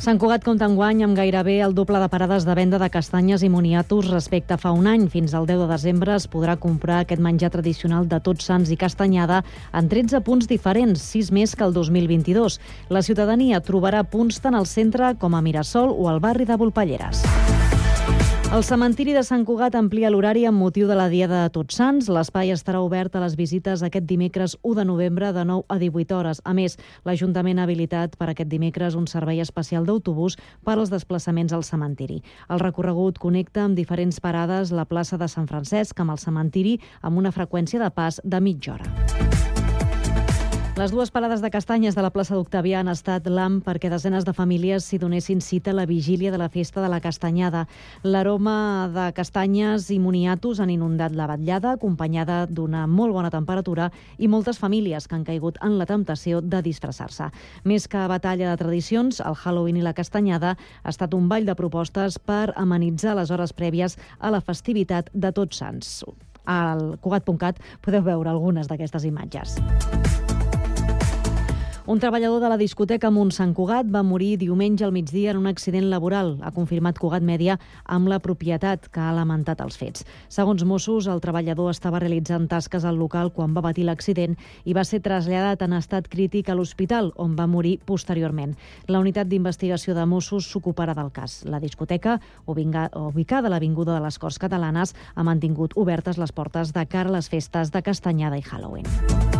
Sant Cugat compta enguany amb gairebé el doble de parades de venda de castanyes i moniatos respecte a fa un any. Fins al 10 de desembre es podrà comprar aquest menjar tradicional de tots sants i castanyada en 13 punts diferents, 6 més que el 2022. La ciutadania trobarà punts tant al centre com a Mirasol o al barri de Volpelleres. El cementiri de Sant Cugat amplia l'horari amb motiu de la Diada de Tots Sants. L'espai estarà obert a les visites aquest dimecres 1 de novembre de 9 a 18 hores. A més, l'Ajuntament ha habilitat per aquest dimecres un servei especial d'autobús per als desplaçaments al cementiri. El recorregut connecta amb diferents parades la plaça de Sant Francesc amb el cementiri amb una freqüència de pas de mitja hora. Les dues parades de castanyes de la plaça d'Octavià han estat l'AM perquè desenes de famílies s'hi donessin cita a la vigília de la festa de la castanyada. L'aroma de castanyes i moniatos han inundat la batllada, acompanyada d'una molt bona temperatura i moltes famílies que han caigut en la temptació de disfressar-se. Més que batalla de tradicions, el Halloween i la castanyada ha estat un ball de propostes per amenitzar les hores prèvies a la festivitat de Tots Sants. Al Cugat.cat podeu veure algunes d'aquestes imatges. Un treballador de la discoteca Mont Sant Cugat va morir diumenge al migdia en un accident laboral, ha confirmat Cugat Mèdia amb la propietat que ha lamentat els fets. Segons Mossos, el treballador estava realitzant tasques al local quan va patir l'accident i va ser traslladat en estat crític a l'hospital, on va morir posteriorment. La unitat d'investigació de Mossos s'ocuparà del cas. La discoteca, ubicada a l'Avinguda de les Corts Catalanes, ha mantingut obertes les portes de cara a les festes de Castanyada i Halloween.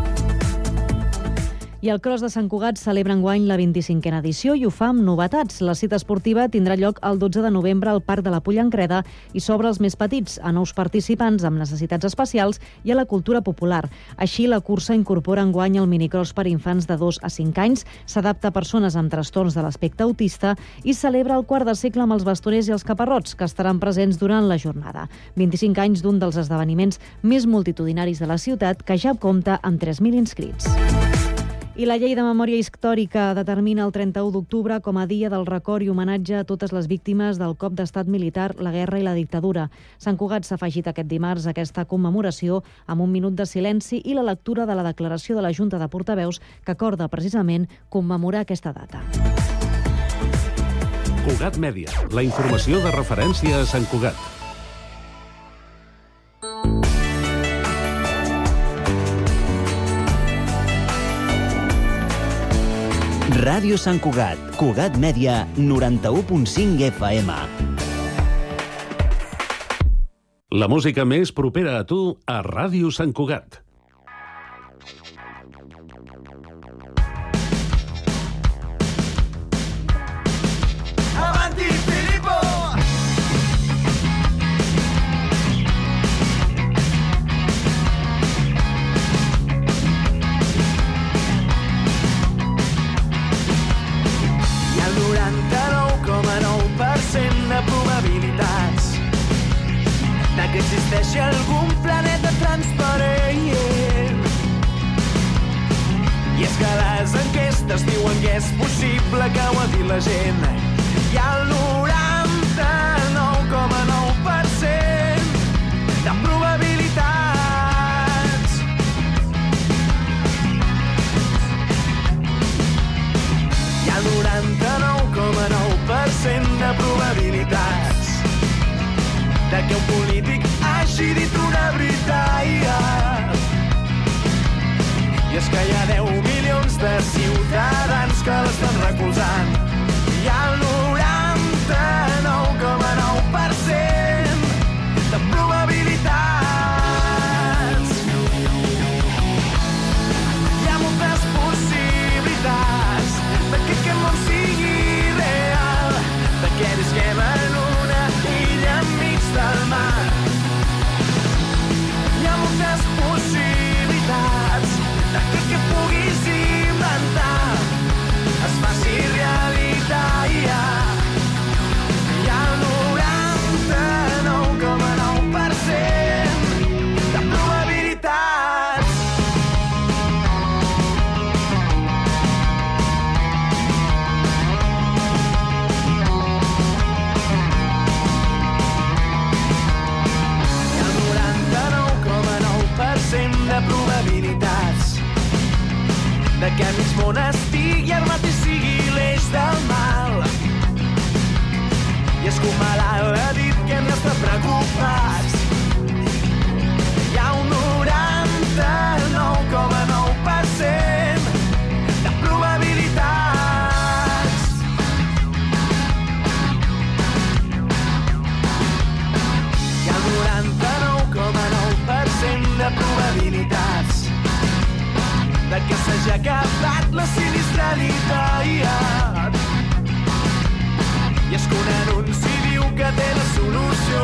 I el Cross de Sant Cugat celebra enguany la 25a edició i ho fa amb novetats. La cita esportiva tindrà lloc el 12 de novembre al Parc de la Pollancreda i s'obre als més petits, a nous participants amb necessitats especials i a la cultura popular. Així, la cursa incorpora enguany el minicross per infants de 2 a 5 anys, s'adapta a persones amb trastorns de l'aspecte autista i celebra el quart de segle amb els bastoners i els caparrots, que estaran presents durant la jornada. 25 anys d'un dels esdeveniments més multitudinaris de la ciutat, que ja compta amb 3.000 inscrits. I la llei de memòria històrica determina el 31 d'octubre com a dia del record i homenatge a totes les víctimes del cop d'estat militar, la guerra i la dictadura. Sant Cugat s'ha afegit aquest dimarts a aquesta commemoració amb un minut de silenci i la lectura de la declaració de la Junta de Portaveus que acorda precisament commemorar aquesta data. Cugat Mèdia, la informació de referència a Sant Cugat. Ràdio Sant Cugat, Cugat Mèdia, 91.5 FM. La música més propera a tu a Ràdio Sant Cugat. Que existeixi algun planeta transparent. I és que les enquestes diuen que és possible que ho ha dit la gent. Ha el 99,9% de probabilitats. Ha el 99,9% de probabilitats de que un polític veritat. I és que hi ha 10 milions de ciutadans que l'estan recolzant. Ha el que mig món estigui armat i sigui l'eix del mal. I és com l'ha dit que hem d'estar preocupats. Que s'hagi acabat la sinistralitat. I és que un anunci diu que té la solució.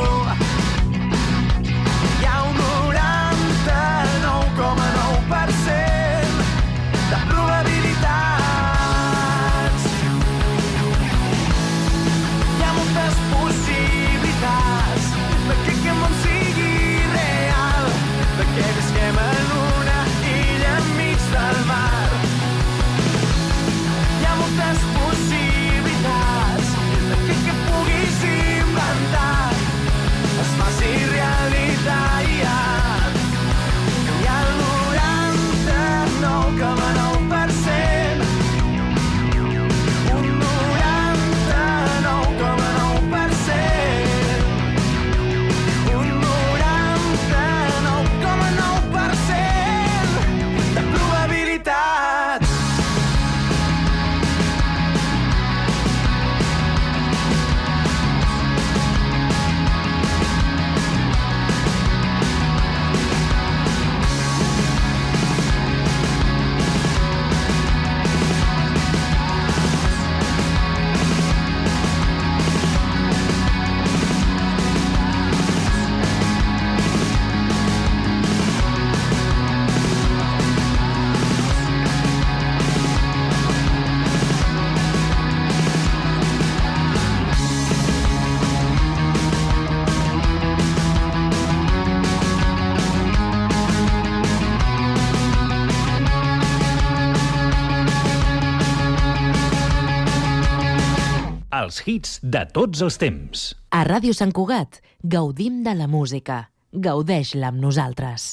Els hits de tots els temps. A Ràdio Sant Cugat gaudim de la música. Gaudeix-la amb nosaltres.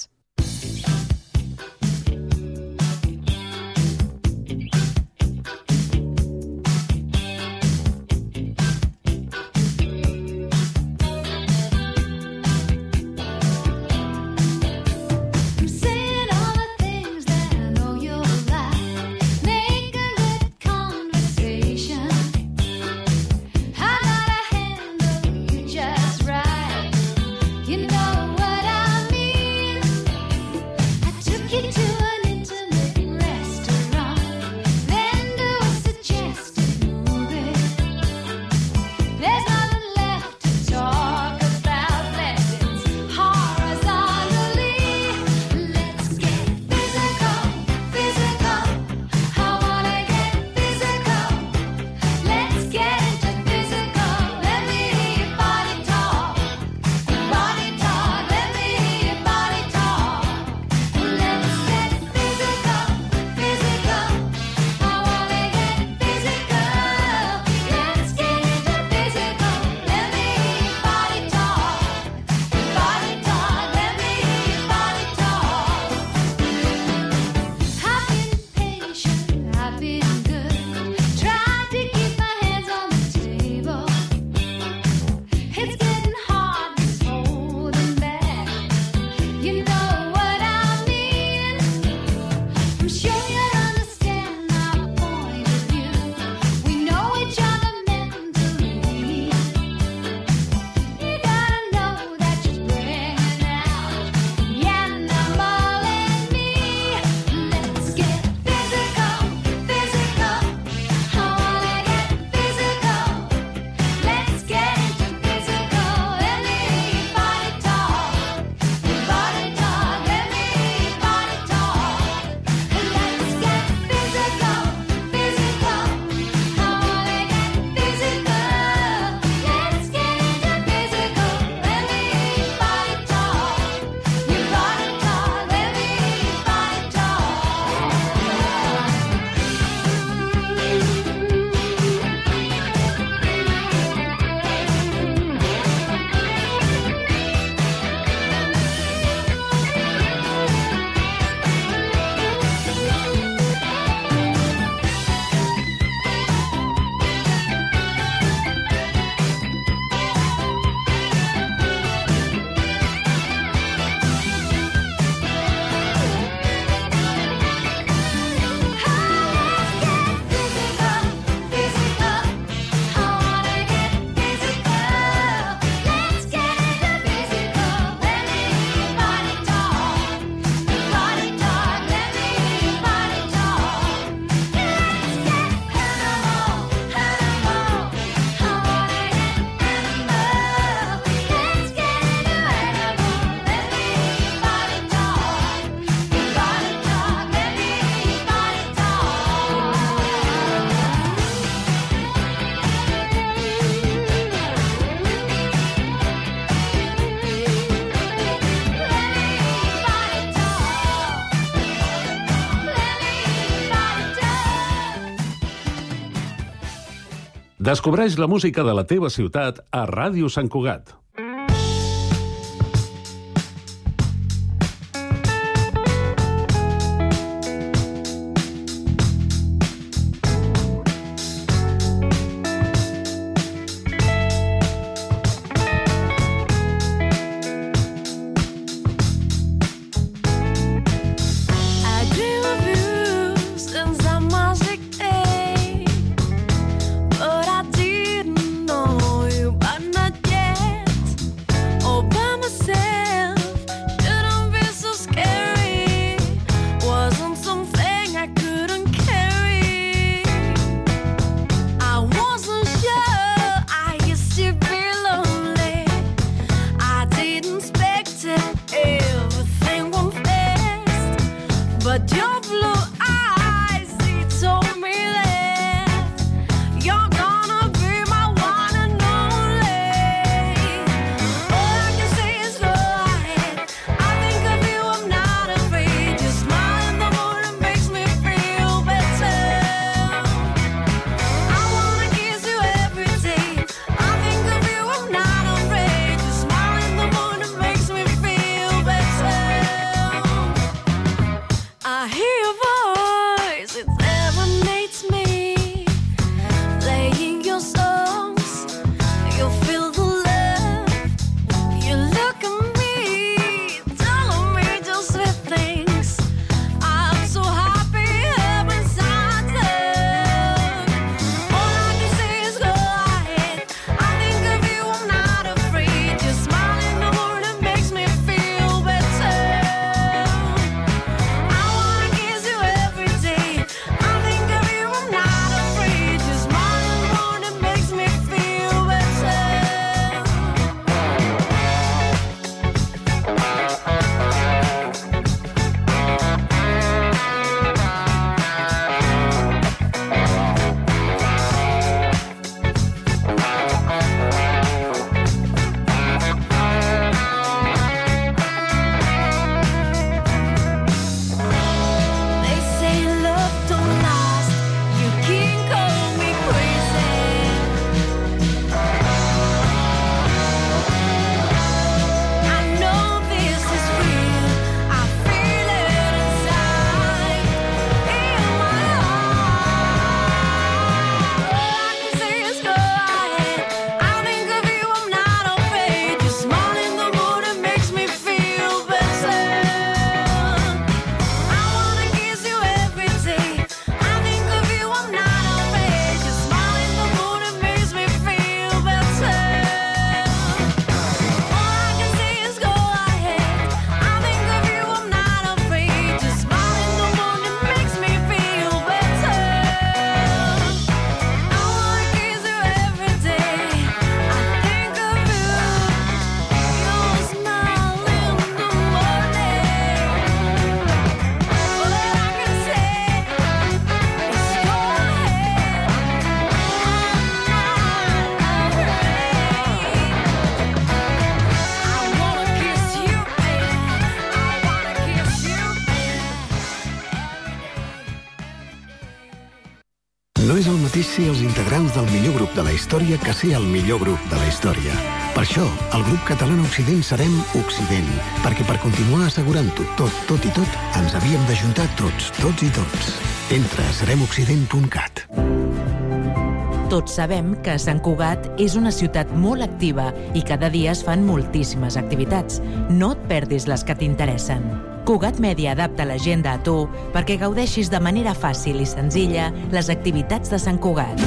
Descobreix la música de la teva ciutat a Ràdio Sant Cugat. No és el mateix ser els integrants del millor grup de la història que ser el millor grup de la història. Per això, el grup català Occident serem Occident, perquè per continuar assegurant-ho tot, tot i tot, ens havíem d'ajuntar tots, tots i tots. Entra a seremoccident.cat. Tots sabem que Sant Cugat és una ciutat molt activa i cada dia es fan moltíssimes activitats. No et perdis les que t'interessen. Cugat Mèdia adapta l'agenda a tu perquè gaudeixis de manera fàcil i senzilla les activitats de Sant Cugat.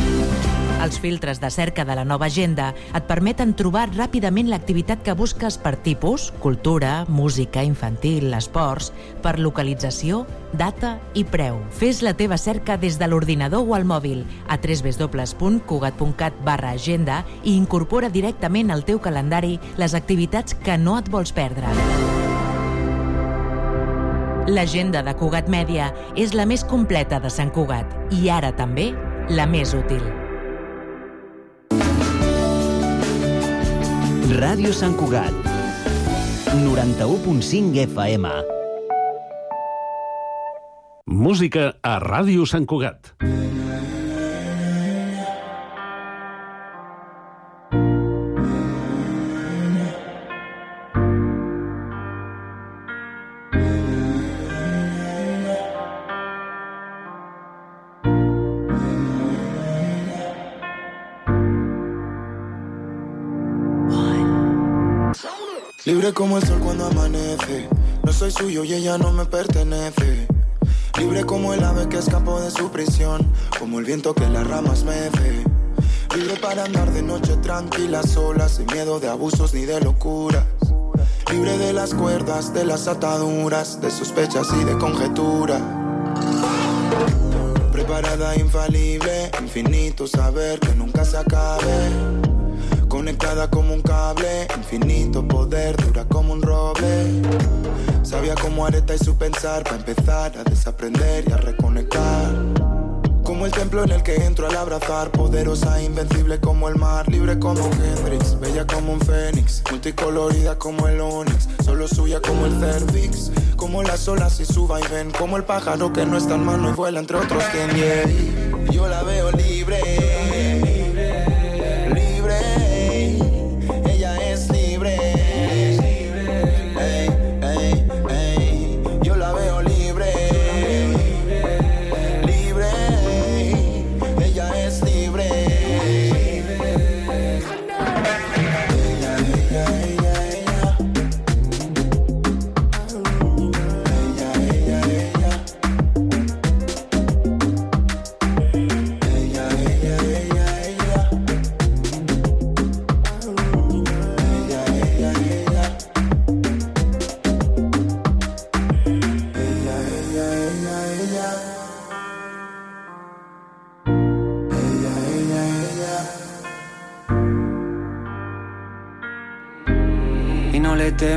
Els filtres de cerca de la nova agenda et permeten trobar ràpidament l'activitat que busques per tipus, cultura, música, infantil, esports, per localització, data i preu. Fes la teva cerca des de l'ordinador o al mòbil a www.cugat.cat barra agenda i incorpora directament al teu calendari les activitats que no et vols perdre. L'agenda de Cugat Mèdia és la més completa de Sant Cugat i ara també la més útil. Ràdio Sant Cugat. 91.5 FM. Música a Ràdio Sant Cugat. Libre como el sol cuando amanece. No soy suyo y ella no me pertenece. Libre como el ave que escapó de su prisión. Como el viento que las ramas mece. Libre para andar de noche tranquila, sola, sin miedo de abusos ni de locuras. Libre de las cuerdas, de las ataduras, de sospechas y de conjeturas. Preparada, infalible, infinito saber que nunca se acabe. Conectada como un cable, infinito poder, dura como un roble. Sabía como areta y su pensar para empezar a desaprender y a reconectar. Como el templo en el que entro al abrazar, poderosa, invencible como el mar, libre como Hendrix, bella como un fénix, multicolorida como el onix, solo suya como el cervix, como las olas y su vaivén, como el pájaro que no está en mano y vuela entre otros quien yeah. Yo la veo libre,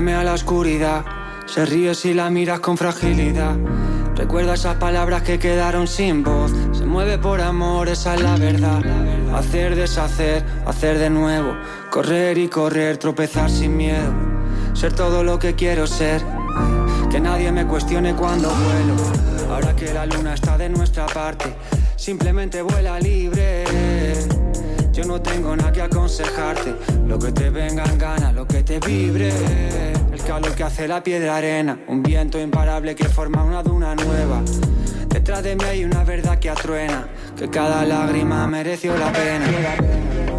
a la oscuridad. Se ríe si la miras con fragilidad. Recuerda esas palabras que quedaron sin voz. Se mueve por amor, esa es la verdad. Hacer, deshacer, hacer de nuevo. Correr y correr, tropezar sin miedo. Ser todo lo que quiero ser. Que nadie me cuestione cuando vuelo. Ahora que la luna está de nuestra parte, simplemente vuela libre. Yo no tengo nada que aconsejarte. Lo que te venga en gana, lo que te vibre. El calor que hace la piedra arena. Un viento imparable que forma una duna nueva. Detrás de mí hay una verdad que atruena. Que cada lágrima mereció la pena.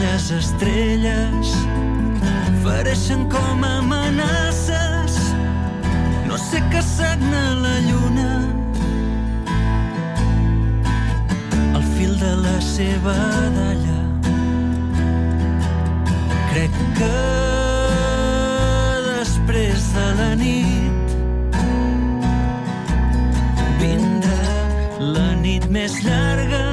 Aquelles estrelles, fareixen com amenaces. No sé què sagna la lluna, al fil de la seva dalla. Crec que després de la nit vindrà la nit més llarga.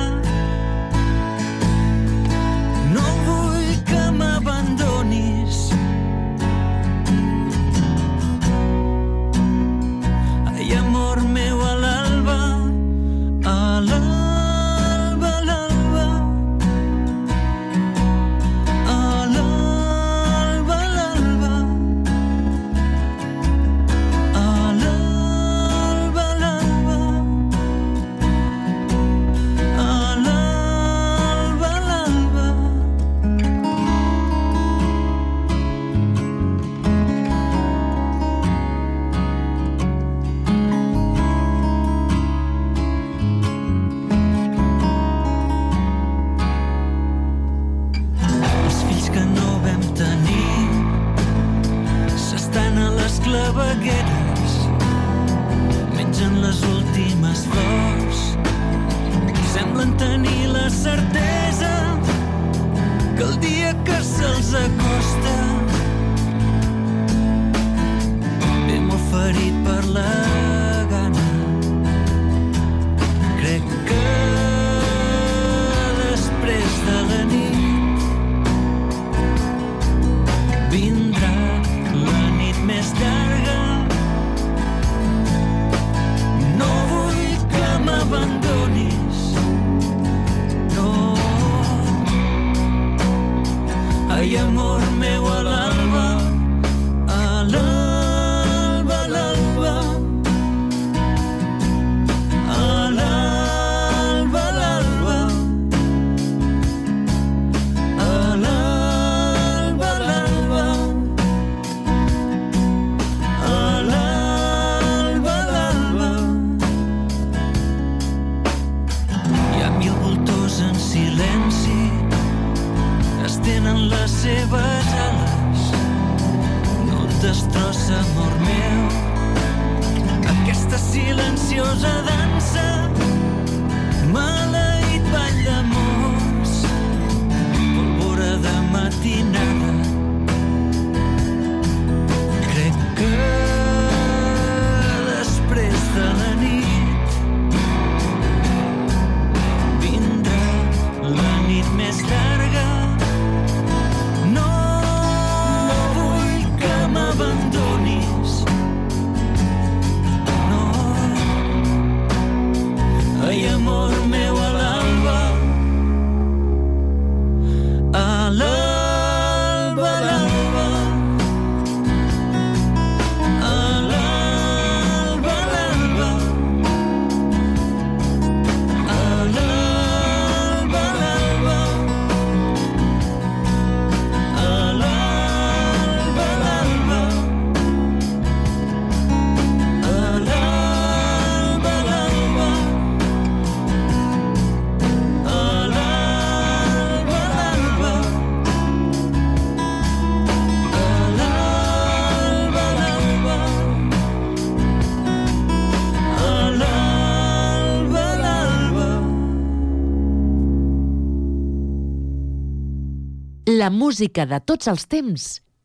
La música de tots els temps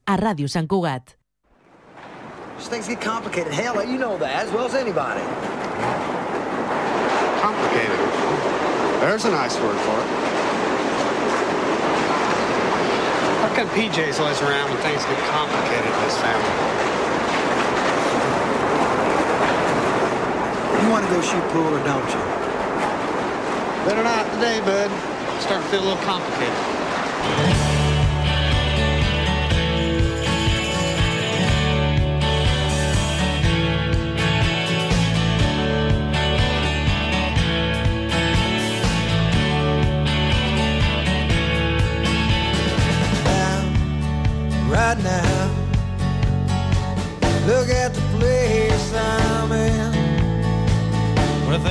a Ràdio Sant Cugat. These things get complicated. Hell, you know that as well as anybody. Complicated. There's a nice word for it. How come PJ's always around when things get complicated in this family? You want to go shoot pool or don't you? Better not today, bud. Starting to feel a little complicated.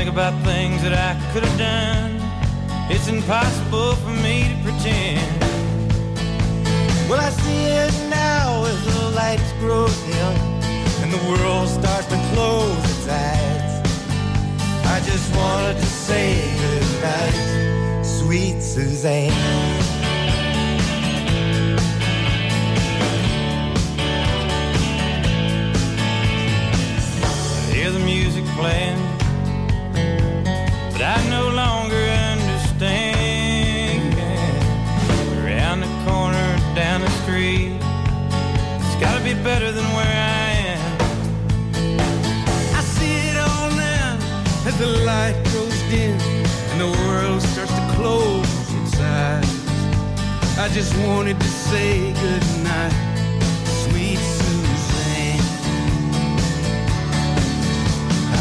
Think about things that I could have done, it's impossible for me to pretend. Well, I see it now as the lights grow dim and the world starts to close its eyes. I just wanted to say goodnight, sweet Suzanne. Hear the music playing, I no longer understand. Around the corner, down the street, it's gotta be better than where I am. I see it all now as the light grows dim and the world starts to close its eyes. I just wanted to say goodnight, sweet Suzanne.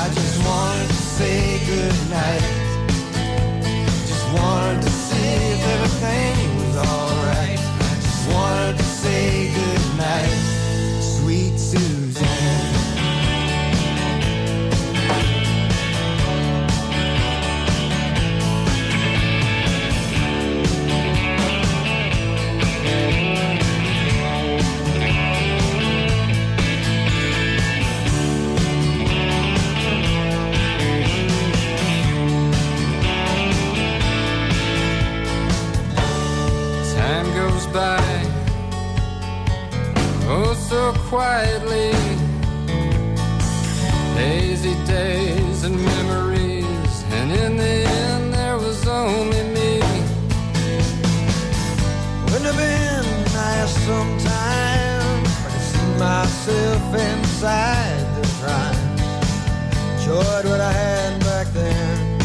I just wanted say goodnight. Just wanted to see if everything was alright. Just wanted to say goodnight, quietly. Hazy days and memories, and in the end there was only me. Wouldn't have been nice sometime I see myself inside the prime. Enjoyed what I had back then.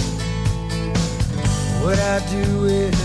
What I do it?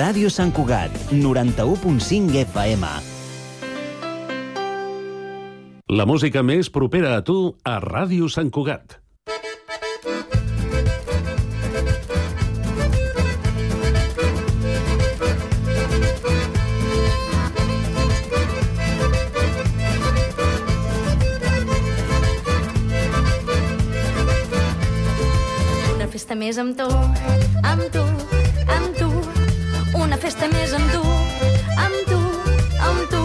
Ràdio Sant Cugat, 91.5 FM. La música més propera a tu a Ràdio Sant Cugat. Una festa més amb tu, amb tu, amb tu. Una festa més amb tu, amb tu, amb tu.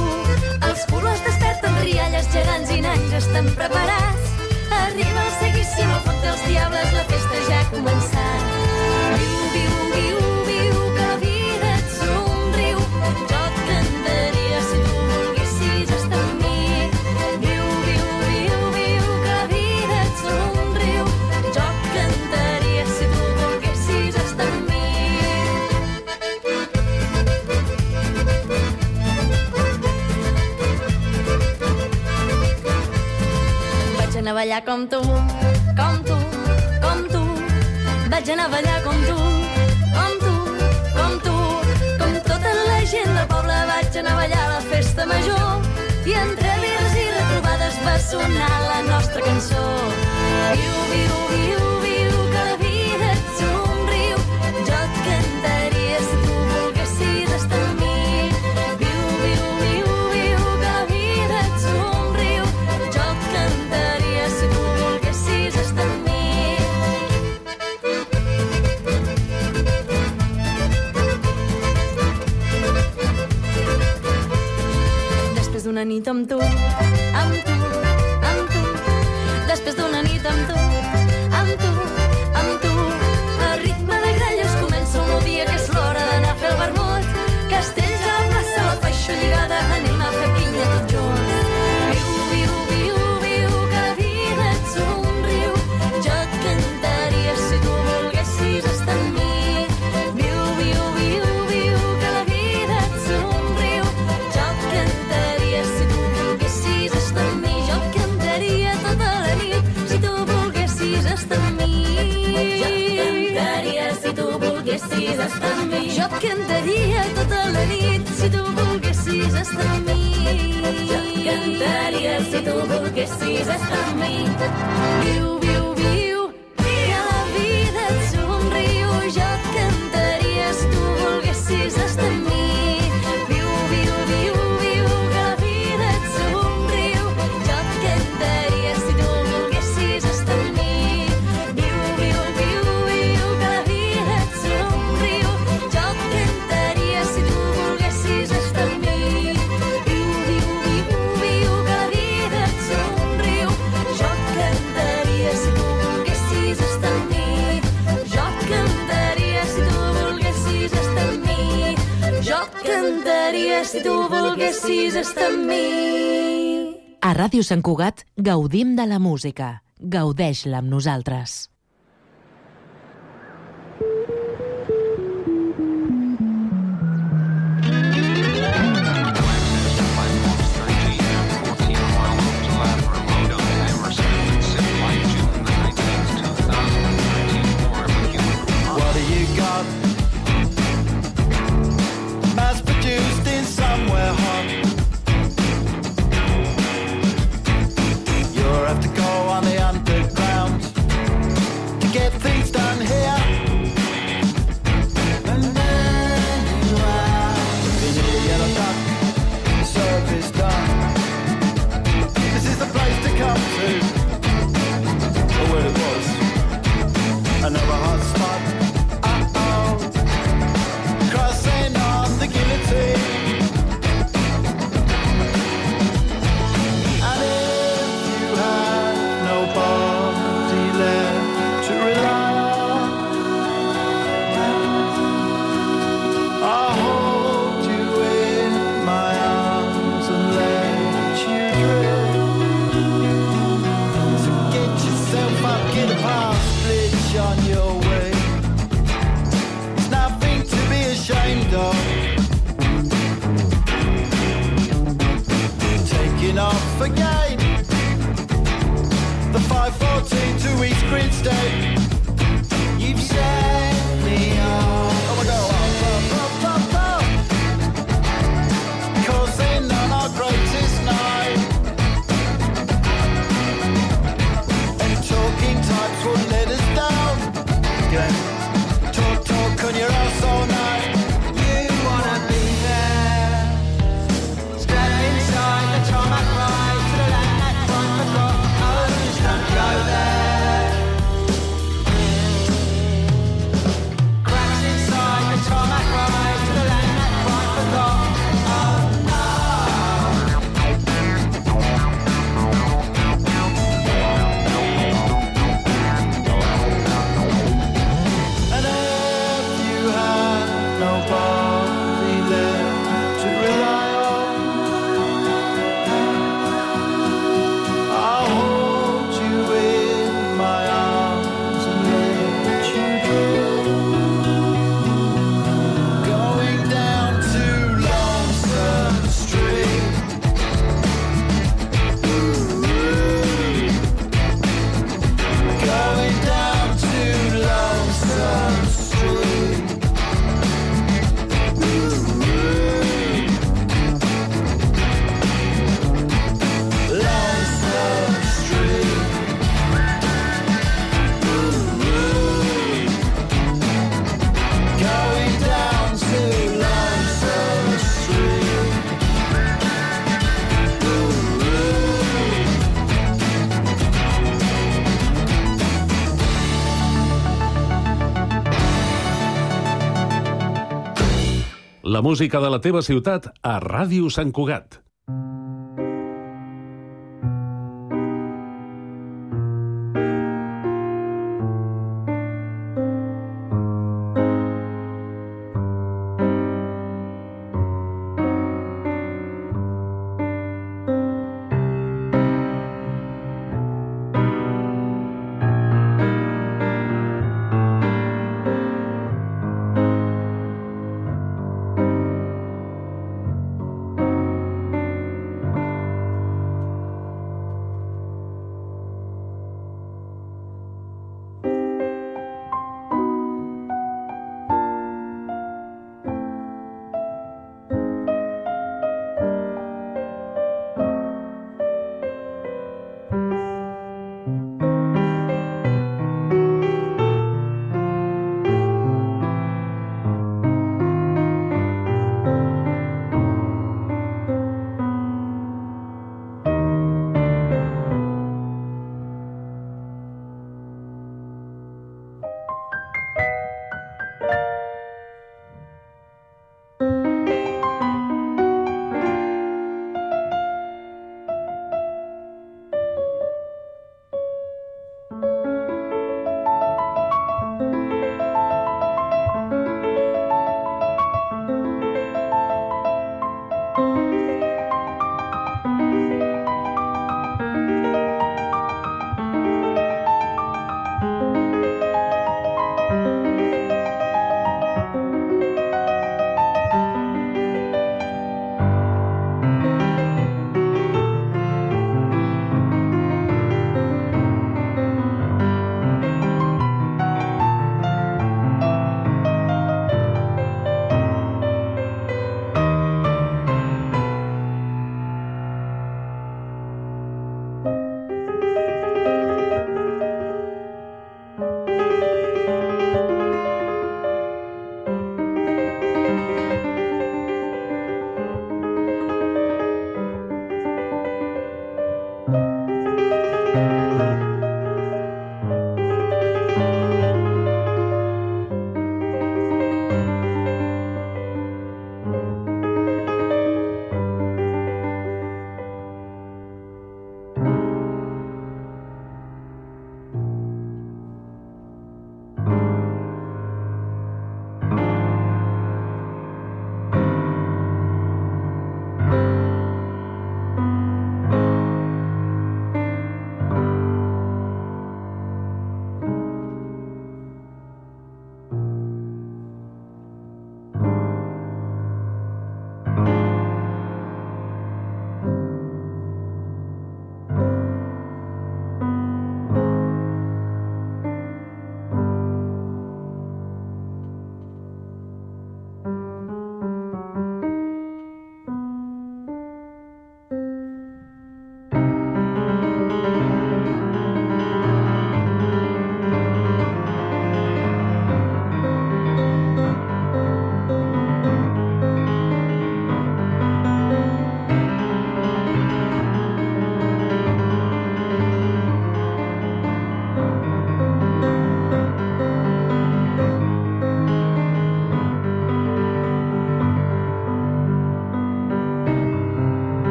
Els colors desperten rialles gegants i nans estan preparats. Arriba el seguíssim al foc dels diables, la festa ja ha començat. Anar a ballar com tu, com tu, com tu. Vaig anar a ballar com tu, com tu, com tu. Com tota la gent del poble vaig anar a ballar a la festa major. I entre birres i retrobades va sonar la nostra cançó. Viu, viu, viu, viu, D'una nit amb tu, cantaria tota la nit si tu volguessis estar amb mi. Jo cantaria si tu volguessis estar amb mi. Viu, viu, cantaria si tu volguessis estar amb mi. A Ràdio Sant Cugat gaudim de la música. Gaudeix-la amb nosaltres. Música de la teva ciutat a Ràdio Sant Cugat.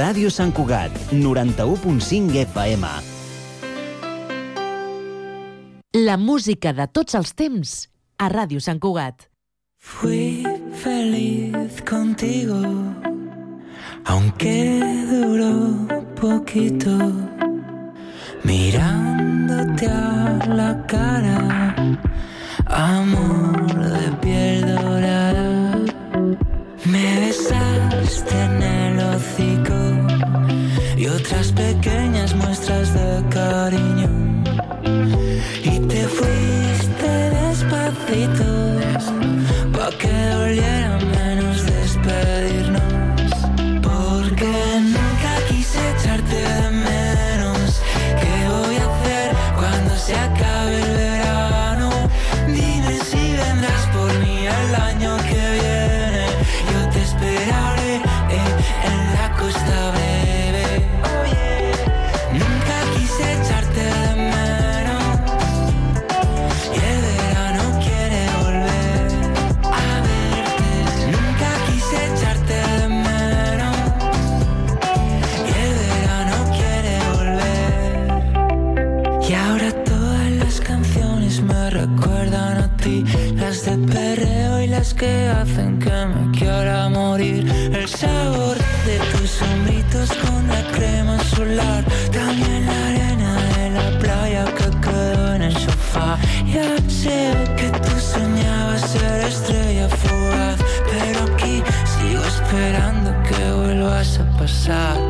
Ràdio Sant Cugat, 91.5 FM. La música de tots els temps a Ràdio Sant Cugat. Fui feliz contigo, aunque duró poquito, mirándote a la cara, amor de piel y otras pequeñas muestras de cariño. Y te fuiste despacito pa' que que hacen que me quiera morir. El sabor de tus hombritos con la crema solar. También la arena de la playa que quedó en el sofá. Ya sé que tú soñabas ser estrella fugaz. Pero aquí sigo esperando que vuelvas a pasar.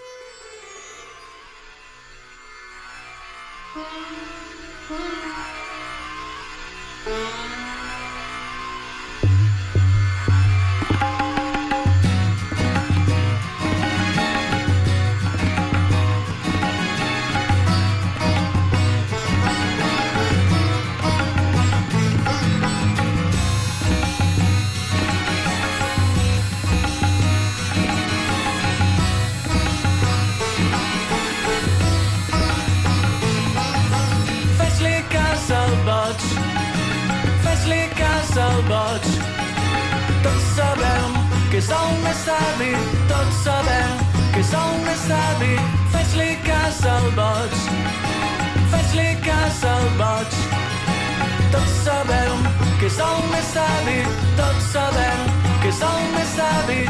més savi, tots sabem que és el més savi.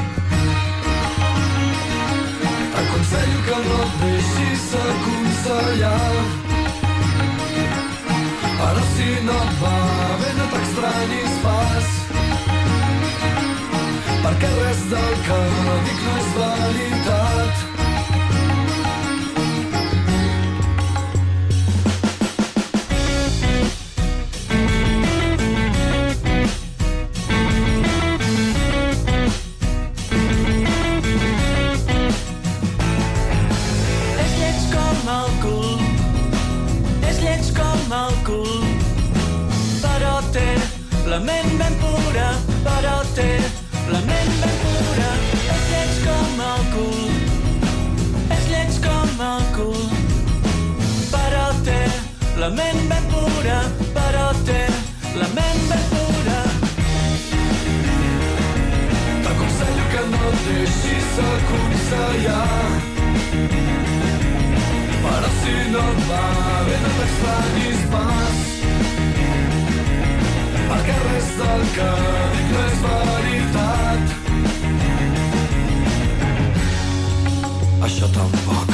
T'aconsello que no et deixis aconsellar. Però si no et va bé, no t'extranyis pas. Perquè res del que dic no no t'estranyis pas perquè res del que dic no és veritat això tampoc.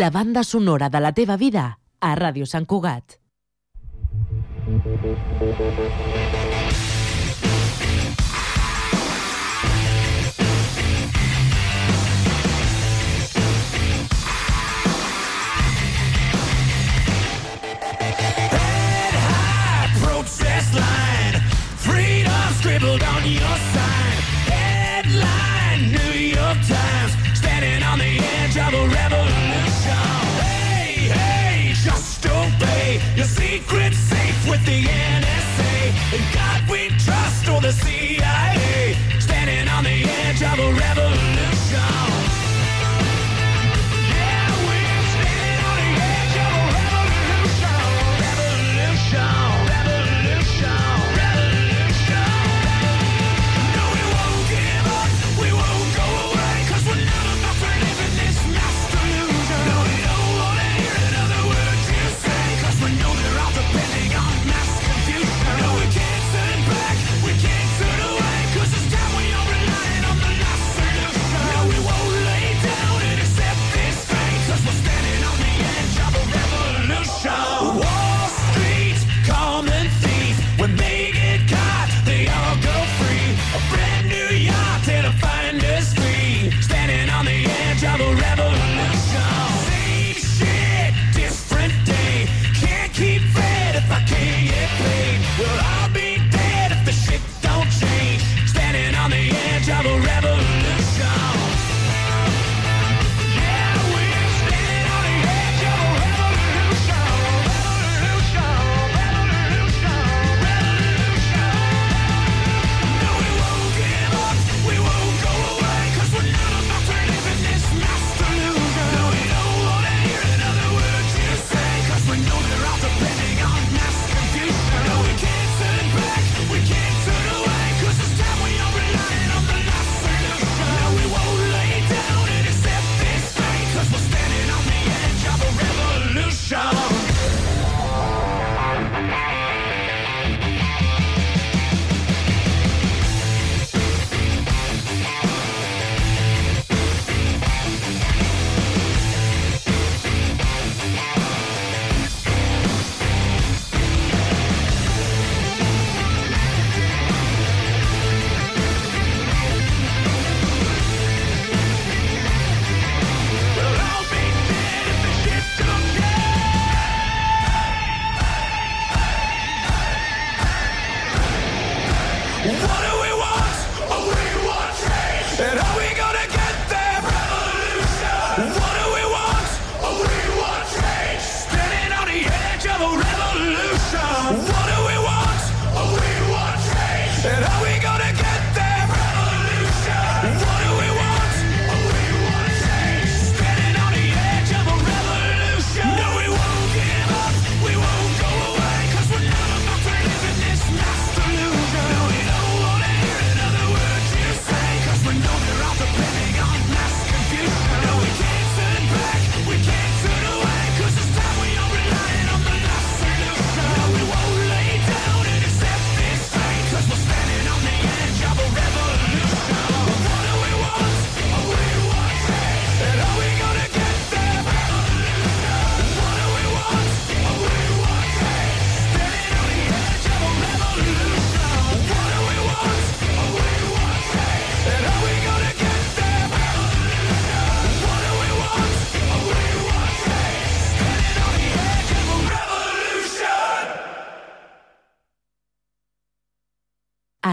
la banda sonora de la teva vida a Ràdio Sant Cugat. Line. On your sign. Headline New York Times. Standing on the edge of a revolution. secret safe with the NSA. And God we trust or the CIA.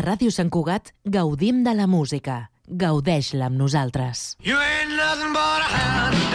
Ràdio Sant Cugat gaudim de la música. Gaudeix-la amb nosaltres. You ain't nothing but a hound.